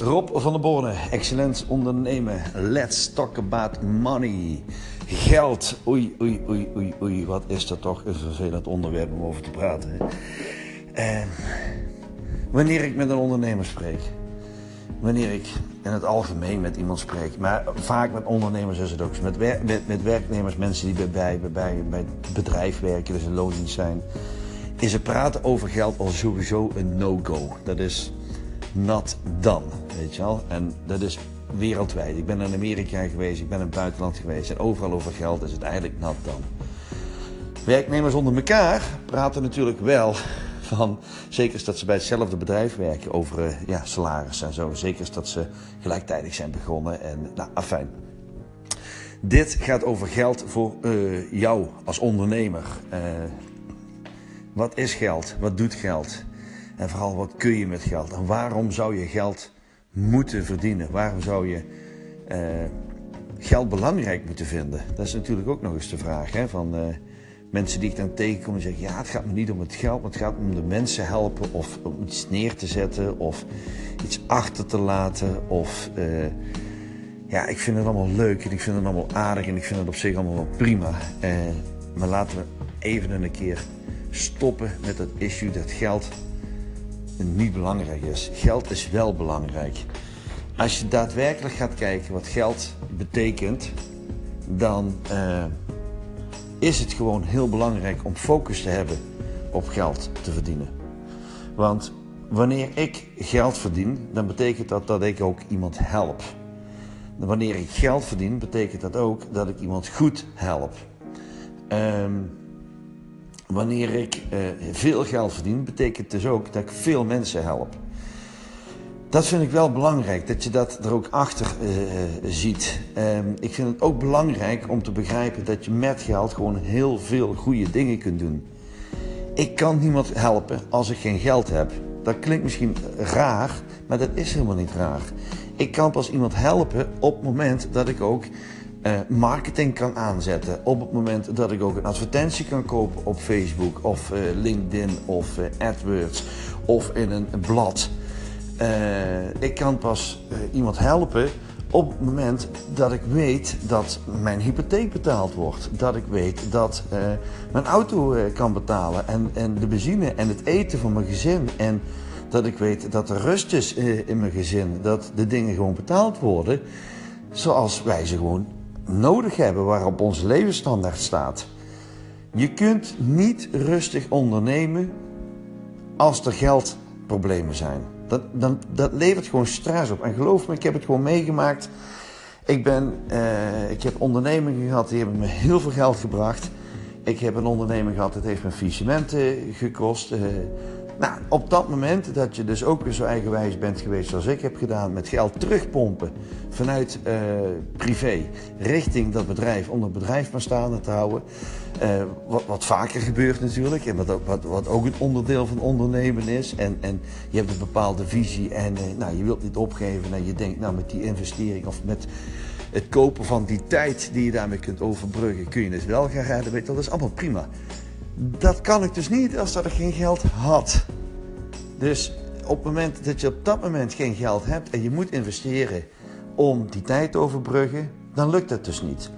Rob van der Borne, excellent ondernemen. Let's talk about money. Geld. Oei, oei, oei, oei, oei. Wat is dat toch een vervelend onderwerp om over te praten. En wanneer ik met een ondernemer spreek, wanneer ik in het algemeen met iemand spreek, maar vaak met ondernemers is het ook. Met, met, met werknemers, mensen die bij, bij, bij, bij het bedrijf werken, dus een loondienst zijn, is het praten over geld al sowieso een no-go. Dat is not done, weet je wel. En dat is wereldwijd. Ik ben in Amerika geweest, ik ben in het buitenland geweest. En overal over geld is het eigenlijk not done. Werknemers onder elkaar praten natuurlijk wel van, zeker dat ze bij hetzelfde bedrijf werken, over uh, ja, salaris en zo. Zeker dat ze gelijktijdig zijn begonnen. En nou, afijn. Dit gaat over geld voor uh, jou als ondernemer. Uh, wat is geld? Wat doet geld? En vooral wat kun je met geld? En waarom zou je geld moeten verdienen? Waarom zou je uh, geld belangrijk moeten vinden? Dat is natuurlijk ook nog eens de vraag. Hè? Van uh, mensen die ik dan tegenkom en zeggen: Ja, het gaat me niet om het geld, maar het gaat om de mensen helpen. Of om iets neer te zetten, of iets achter te laten. Of uh, ja, ik vind het allemaal leuk en ik vind het allemaal aardig en ik vind het op zich allemaal wel prima. maar laten we even een keer stoppen met dat issue dat geld niet belangrijk is. Geld is wel belangrijk. Als je daadwerkelijk gaat kijken wat geld betekent, dan uh, is het gewoon heel belangrijk om focus te hebben op geld te verdienen. Want wanneer ik geld verdien, dan betekent dat dat ik ook iemand help. Wanneer ik geld verdien, betekent dat ook dat ik iemand goed help. Um, Wanneer ik uh, veel geld verdien, betekent dus ook dat ik veel mensen help. Dat vind ik wel belangrijk, dat je dat er ook achter uh, ziet. Uh, ik vind het ook belangrijk om te begrijpen dat je met geld gewoon heel veel goede dingen kunt doen. Ik kan niemand helpen als ik geen geld heb. Dat klinkt misschien raar, maar dat is helemaal niet raar. Ik kan pas iemand helpen op het moment dat ik ook uh, marketing kan aanzetten. Op het moment dat ik ook een advertentie kan kopen op Facebook of uh, LinkedIn of uh, AdWords of in een blad. ik kan pas iemand helpen op het moment dat ik weet dat mijn hypotheek betaald wordt. Dat ik weet dat mijn auto kan betalen en, en de benzine en het eten van mijn gezin. En dat ik weet dat er rust is in mijn gezin. Dat de dingen gewoon betaald worden zoals wij ze gewoon nodig hebben, waarop onze levensstandaard staat. Je kunt niet rustig ondernemen als er geldproblemen zijn. Dat, dat levert gewoon stress op. En geloof me, ik heb het gewoon meegemaakt. Ik, ben, uh, ik heb ondernemingen gehad, die hebben me heel veel geld gebracht. Ik heb een onderneming gehad, dat heeft me faillissementen gekost. Uh, nou, op dat moment dat je dus ook weer zo eigenwijs bent geweest zoals ik heb gedaan, met geld terugpompen vanuit uh, privé richting dat bedrijf, om het bedrijf maar staande te houden. Uh, wat, wat, vaker gebeurt natuurlijk en wat, wat, wat, ook een onderdeel van ondernemen is. En, en je hebt een bepaalde visie en uh, nou, je wilt niet opgeven en je denkt nou met die investering of met het kopen van die tijd die je daarmee kunt overbruggen, kun je het wel gaan redden. Dat is allemaal prima. Dat kan ik dus niet als dat ik geen geld had. Dus op het moment dat je op dat moment geen geld hebt en je moet investeren om die tijd te overbruggen, dan lukt dat dus niet.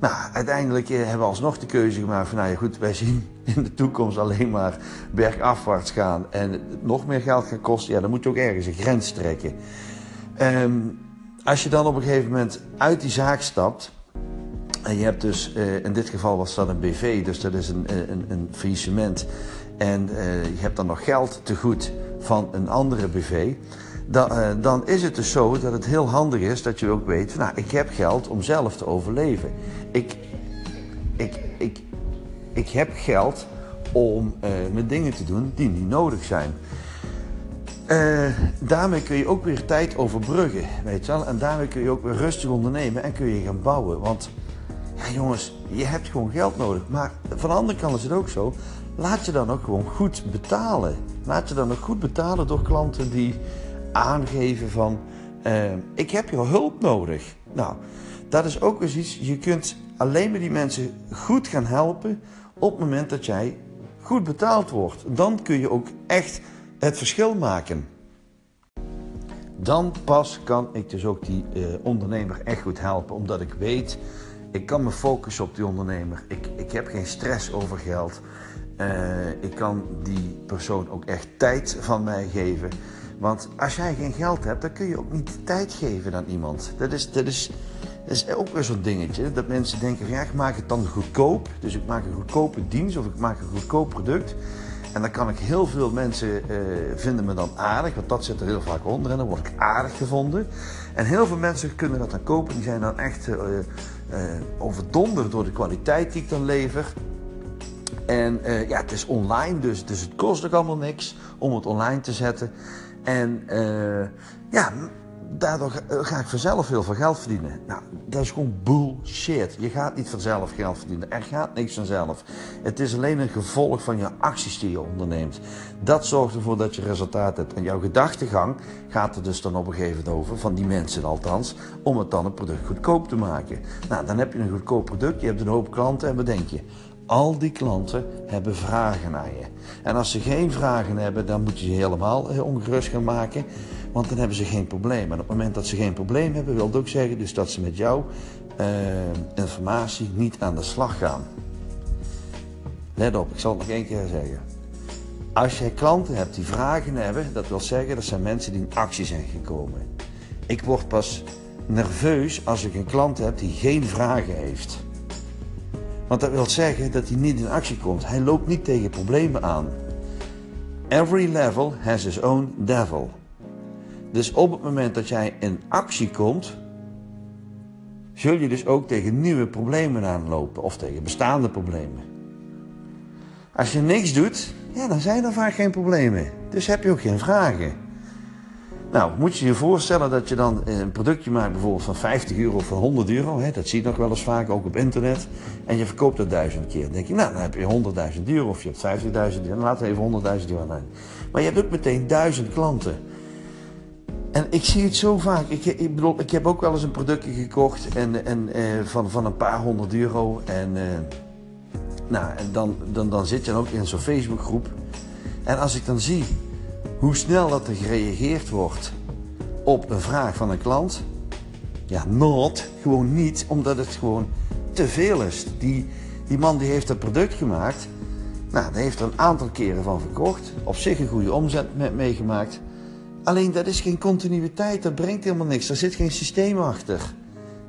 Nou, uiteindelijk eh, hebben we alsnog de keuze gemaakt van, nou ja goed, wij zien in de toekomst alleen maar bergafwaarts gaan en nog meer geld gaan kosten. Ja, dan moet je ook ergens een grens trekken. Um, als je dan op een gegeven moment uit die zaak stapt, en je hebt dus, uh, in dit geval was dat een BV, dus dat is een, eh, een, een faillissement. En uh, je hebt dan nog geld te goed van een andere BV. Dan, dan, is het dus zo dat het heel handig is dat je ook weet: nou, ik heb geld om zelf te overleven. Ik, ik, ik, ik heb geld om uh, met dingen te doen die niet nodig zijn. Daarmee kun je ook weer tijd overbruggen, weet je wel. En daarmee kun je ook weer rustig ondernemen en kun je gaan bouwen. Want jongens, je hebt gewoon geld nodig. Maar van de andere kant is het ook zo. Laat je dan ook gewoon goed betalen. Laat je dan ook goed betalen door klanten die aangeven van... Uh, ik heb jouw hulp nodig. Nou, dat is ook eens iets... Je kunt alleen maar die mensen goed gaan helpen... op het moment dat jij goed betaald wordt. Dan kun je ook echt het verschil maken. dan pas kan ik dus ook die uh, ondernemer echt goed helpen. Omdat ik weet, ik kan me focussen op die ondernemer. Ik, ik heb geen stress over geld. Uh, ik kan die persoon ook echt tijd van mij geven. Want als jij geen geld hebt, dan kun je ook niet tijd geven aan iemand. Dat is, dat is, is ook weer zo'n dingetje. Dat mensen denken van ja, ik maak het dan goedkoop. Dus ik maak een goedkope dienst of ik maak een goedkoop product. En dan kan ik heel veel mensen uh, vinden me dan aardig, want dat zit er heel vaak onder en dan word ik aardig gevonden. En heel veel mensen kunnen dat dan kopen, die zijn dan echt uh, overdonderd door de kwaliteit die ik dan lever. En ja, het is online, dus, dus het kost ook allemaal niks om het online te zetten. En ja, daardoor ga ik vanzelf heel veel geld verdienen. Nou, dat is gewoon bullshit. Je gaat niet vanzelf geld verdienen. Er gaat niks vanzelf. Het is alleen een gevolg van je acties die je onderneemt. Dat zorgt ervoor dat je resultaat hebt. En jouw gedachtegang gaat er dus dan op een gegeven moment over, van die mensen althans, om het dan een product goedkoop te maken. Nou, dan heb je een goedkoop product, je hebt een hoop klanten en wat denk je? Al die klanten hebben vragen naar je. En als ze geen vragen hebben, dan moet je ze helemaal eh, ongerust gaan maken. Want dan hebben ze geen probleem. En op het moment dat ze geen probleem hebben, wil dat ook zeggen dus dat ze met jouw uh, informatie niet aan de slag gaan. Let op, ik zal het nog één keer zeggen. Als jij klanten hebt die vragen hebben, dat wil zeggen dat zijn mensen die in actie zijn gekomen. Ik word pas nerveus als ik een klant heb die geen vragen heeft. Want dat wil zeggen dat hij niet in actie komt. Hij loopt niet tegen problemen aan. Every level has its own devil. Dus op het moment dat jij in actie komt, zul je dus ook tegen nieuwe problemen aanlopen of tegen bestaande problemen. Als je niks doet, ja, dan zijn er vaak geen problemen. Dus heb je ook geen vragen. Nou, moet je je voorstellen dat je dan een productje maakt, bijvoorbeeld van 50 euro of van 100 euro. Hè, dat zie je nog wel eens vaak, ook op internet. En je verkoopt dat duizend keer. Dan denk je, nou, dan heb je 100.000 euro of je hebt 50.000 euro. Laten we even 100.000 euro aan. Maar je hebt ook meteen duizend klanten. En ik zie het zo vaak. Ik, ik, bedoel, ik heb ook wel eens een productje gekocht en, en, eh, van, van een paar honderd euro. En, eh, nou, en dan, dan, dan zit je dan ook in zo'n Facebookgroep. En als ik dan zie hoe snel dat er gereageerd wordt op een vraag van een klant. Ja, not. Gewoon niet, omdat het gewoon te veel is. Die, die man die heeft dat product gemaakt. Nou, die heeft er een aantal keren van verkocht. Op zich een goede omzet meegemaakt. Alleen dat is geen continuïteit, dat brengt helemaal niks. Er zit geen systeem achter.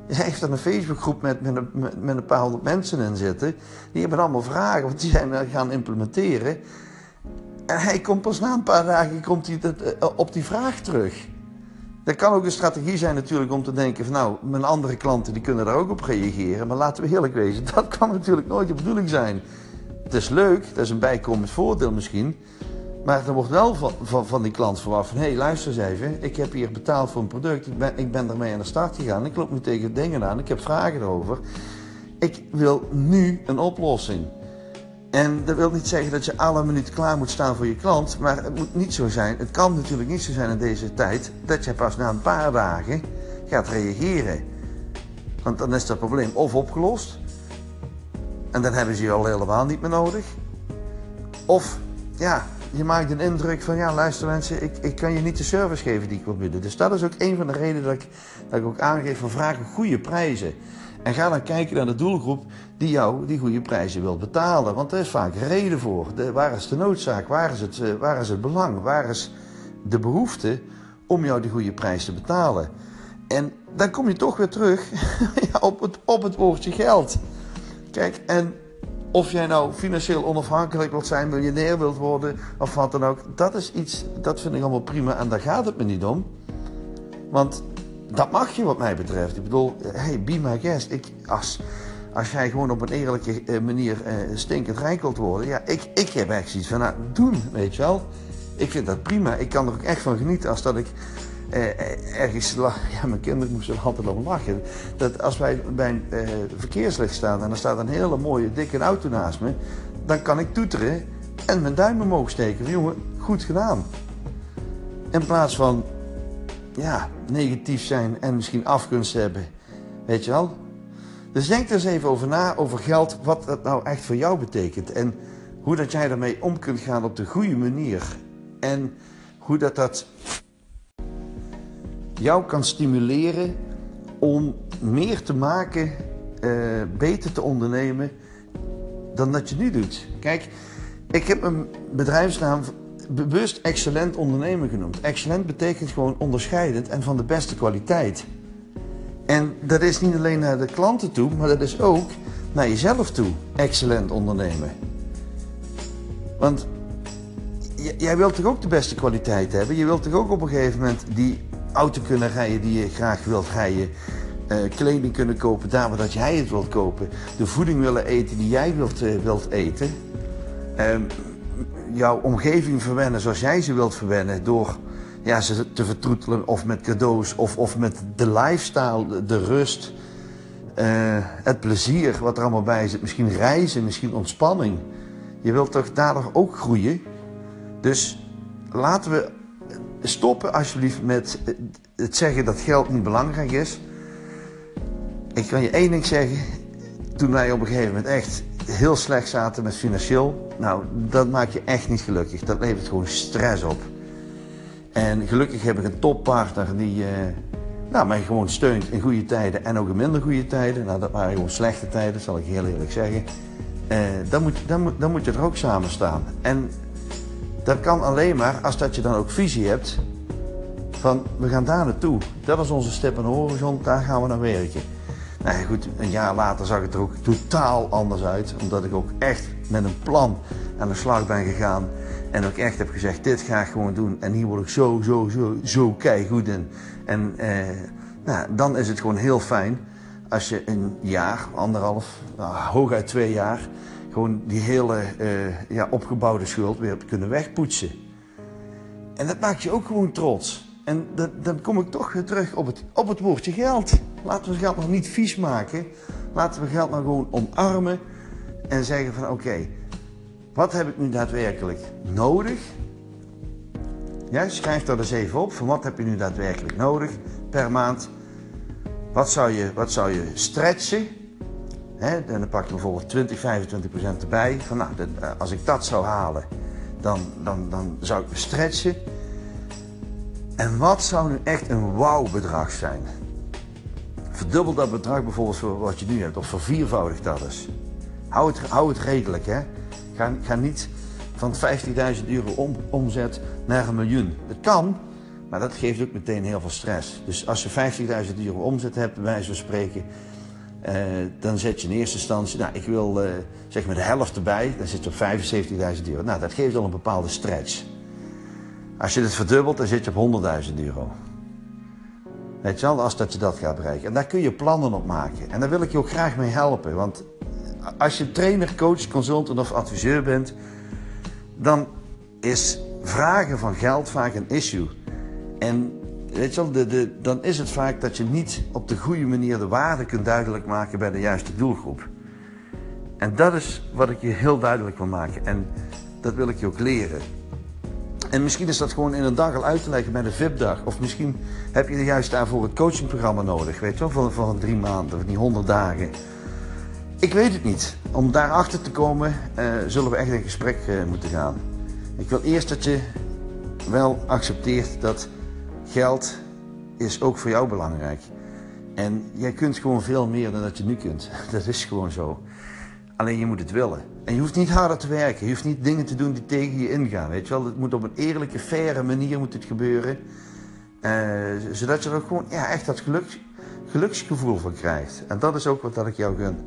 Hij heeft dan een Facebookgroep met, met, een, met een paar honderd mensen in zitten. Die hebben allemaal vragen, want die zijn gaan implementeren. En hij komt pas na een paar dagen komt hij eh, op die vraag terug. Dat kan ook een strategie zijn natuurlijk om te denken van nou, mijn andere klanten die kunnen daar ook op reageren. Maar laten we eerlijk wezen, dat kan natuurlijk nooit de bedoeling zijn. Het is leuk, dat is een bijkomend voordeel misschien. Maar er wordt wel van, van, van die klant verwacht van... hé, hey, luister eens even, ik heb hier betaald voor een product. Ik ben, ik ben ermee aan de start gegaan. Ik loop nu tegen dingen aan. Ik heb vragen erover. Ik wil nu een oplossing. En dat wil niet zeggen dat je alle minuten klaar moet staan voor je klant. Maar het moet niet zo zijn. Het kan natuurlijk niet zo zijn in deze tijd... dat je pas na een paar dagen gaat reageren. Want dan is dat probleem of opgelost... en dan hebben ze je al helemaal niet meer nodig... of ja, je maakt een indruk van, ja luister mensen, ik, ik kan je niet de service geven die ik wil bieden. Dus dat is ook een van de redenen dat ik, dat ik ook aangeef van vragen goede prijzen. En ga dan kijken naar de doelgroep die jou die goede prijzen wil betalen. Want er is vaak reden voor. Waar is de noodzaak? Waar is, het, eh, waar is het belang? Waar is de behoefte om jou die goede prijs te betalen? En dan kom je toch weer terug op, het, op het woordje geld. Kijk, en of jij nou financieel onafhankelijk wilt zijn, miljonair wilt worden of wat dan ook. Dat is iets, dat vind ik allemaal prima en daar gaat het me niet om. Want dat mag je wat mij betreft. Ik bedoel, hey, be my guest. Ik, als, als jij gewoon op een eerlijke eh, manier uh, stinkend rijk wilt worden. Ja, ik, ik heb echt zoiets van, nou, doen, weet je wel. Ik vind dat prima. Ik kan er ook echt van genieten als dat ik eh, ergens, ja, mijn kinderen moesten er altijd om lachen. Dat als wij bij een eh, verkeerslicht staan en er staat een hele mooie dikke auto naast me, dan kan ik toeteren en mijn duim omhoog steken. Jongen, goed gedaan. In plaats van, ja, negatief zijn en misschien afgunst hebben. Weet je wel? Dus denk er eens even over na, over geld, wat dat nou echt voor jou betekent. En hoe dat jij daarmee om kunt gaan op de goede manier. En hoe dat dat jou kan stimuleren om meer te maken, uh, beter te ondernemen dan dat je nu doet. Kijk, ik heb een bedrijfsnaam bewust excellent ondernemen genoemd. Excellent betekent gewoon onderscheidend en van de beste kwaliteit. En dat is niet alleen naar de klanten toe, maar dat is ook naar jezelf toe. Excellent ondernemen. Want jij wilt toch ook de beste kwaliteit hebben? Je wilt toch ook op een gegeven moment die auto kunnen rijden die je graag wilt rijden? Uh, kleding kunnen kopen daar waar dat jij het wilt kopen. De voeding willen eten die jij wilt, uh, wilt eten. Uh, jouw omgeving verwennen zoals jij ze wilt verwennen. Door ja, ze te vertroetelen of met cadeaus of, of met de lifestyle, de, rust. Uh, het plezier wat er allemaal bij zit. Misschien reizen, misschien ontspanning. Je wilt toch daardoor ook groeien. Dus laten we stoppen alsjeblieft met het zeggen dat geld niet belangrijk is. Ik kan je één ding zeggen. Toen wij op een gegeven moment echt heel slecht zaten met financieel. Nou, dat maakt je echt niet gelukkig. Dat levert gewoon stress op. En gelukkig heb ik een toppartner die uh, nou, mij gewoon steunt in goede tijden en ook in minder goede tijden. Nou, dat waren gewoon slechte tijden, zal ik heel eerlijk zeggen. Uh, dan, moet, dan, moet, dan moet je er ook samen staan. En dat kan alleen maar als dat je dan ook visie hebt van we gaan daar naartoe. Dat is onze stip de horizon, daar gaan we naar werken. Nou goed, een jaar later zag het er ook totaal anders uit. Omdat ik ook echt met een plan aan de slag ben gegaan. En ook echt heb gezegd, dit ga ik gewoon doen. En hier word ik zo, zo, zo, zo goed in. En eh, nou, dan is het gewoon heel fijn als je een jaar, anderhalf, nou, hooguit twee jaar... gewoon die hele eh, ja, opgebouwde schuld weer kunnen wegpoetsen. En dat maakt je ook gewoon trots. En dat, dan kom ik toch weer terug op het, op het woordje geld. Laten we geld nog niet vies maken. Laten we geld nou gewoon omarmen. En zeggen van oké, wat heb ik nu daadwerkelijk nodig? Ja, schrijf dat eens even op. Van wat heb je nu daadwerkelijk nodig per maand? Wat zou je, wat zou je stretchen? En dan pak je bijvoorbeeld 20, 25 procent erbij. Van, nou, eh, als ik dat zou halen, dan, dan, dan zou ik me stretchen. En wat zou nu echt een wauw-bedrag zijn? Verdubbel dat bedrag bijvoorbeeld voor wat je nu hebt, of verviervoudig dat eens. Hou het, hou het redelijk, hè. Ga, ga niet van 15.000 euro om, omzet naar een miljoen. Het kan, maar dat geeft ook meteen heel veel stress. Dus als je 15.000 euro omzet hebt, bij wijze van spreken, eh, dan zet je in eerste instantie, nou ik wil eh, zeg maar de helft erbij, dan zit je op 75.000 euro. Nou, dat geeft al een bepaalde stretch. Als je het verdubbelt, dan zit je op 100.000 euro. Weet je wel, als dat je dat gaat bereiken. En daar kun je plannen op maken. En daar wil ik je ook graag mee helpen. Want als je trainer, coach, consultant of adviseur bent, dan is vragen van geld vaak een issue. En weet je wel, dan is het vaak dat je niet op de goede manier de waarde kunt duidelijk maken bij de juiste doelgroep. En dat is wat ik je heel duidelijk wil maken. En dat wil ik je ook leren. En misschien is dat gewoon in een dag al uit te leggen bij de VIP-dag. Of misschien heb je juist daarvoor het coachingprogramma nodig. Weet je wel, van, van drie maanden of die honderd dagen. Ik weet het niet. Om daarachter te komen uh, zullen we echt in gesprek uh, moeten gaan. Ik wil eerst dat je wel accepteert dat geld is ook voor jou belangrijk. En jij kunt gewoon veel meer dan dat je nu kunt. Dat is gewoon zo. Alleen je moet het willen. En je hoeft niet harder te werken. Je hoeft niet dingen te doen die tegen je ingaan. Weet je wel? Het moet op een eerlijke, faire manier moet het gebeuren. Uh, zodat je er ook gewoon ja, echt dat geluk, geluksgevoel van krijgt. En dat is ook wat dat ik jou gun.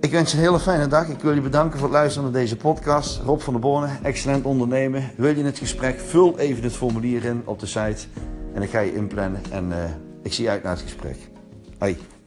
Ik wens je een hele fijne dag. Ik wil je bedanken voor het luisteren naar deze podcast. Rob van der Borne, excellent ondernemen. Wil je het gesprek? Vul even het formulier in op de site. En ik ga je inplannen. En uh, ik zie je uit naar het gesprek. Hoi.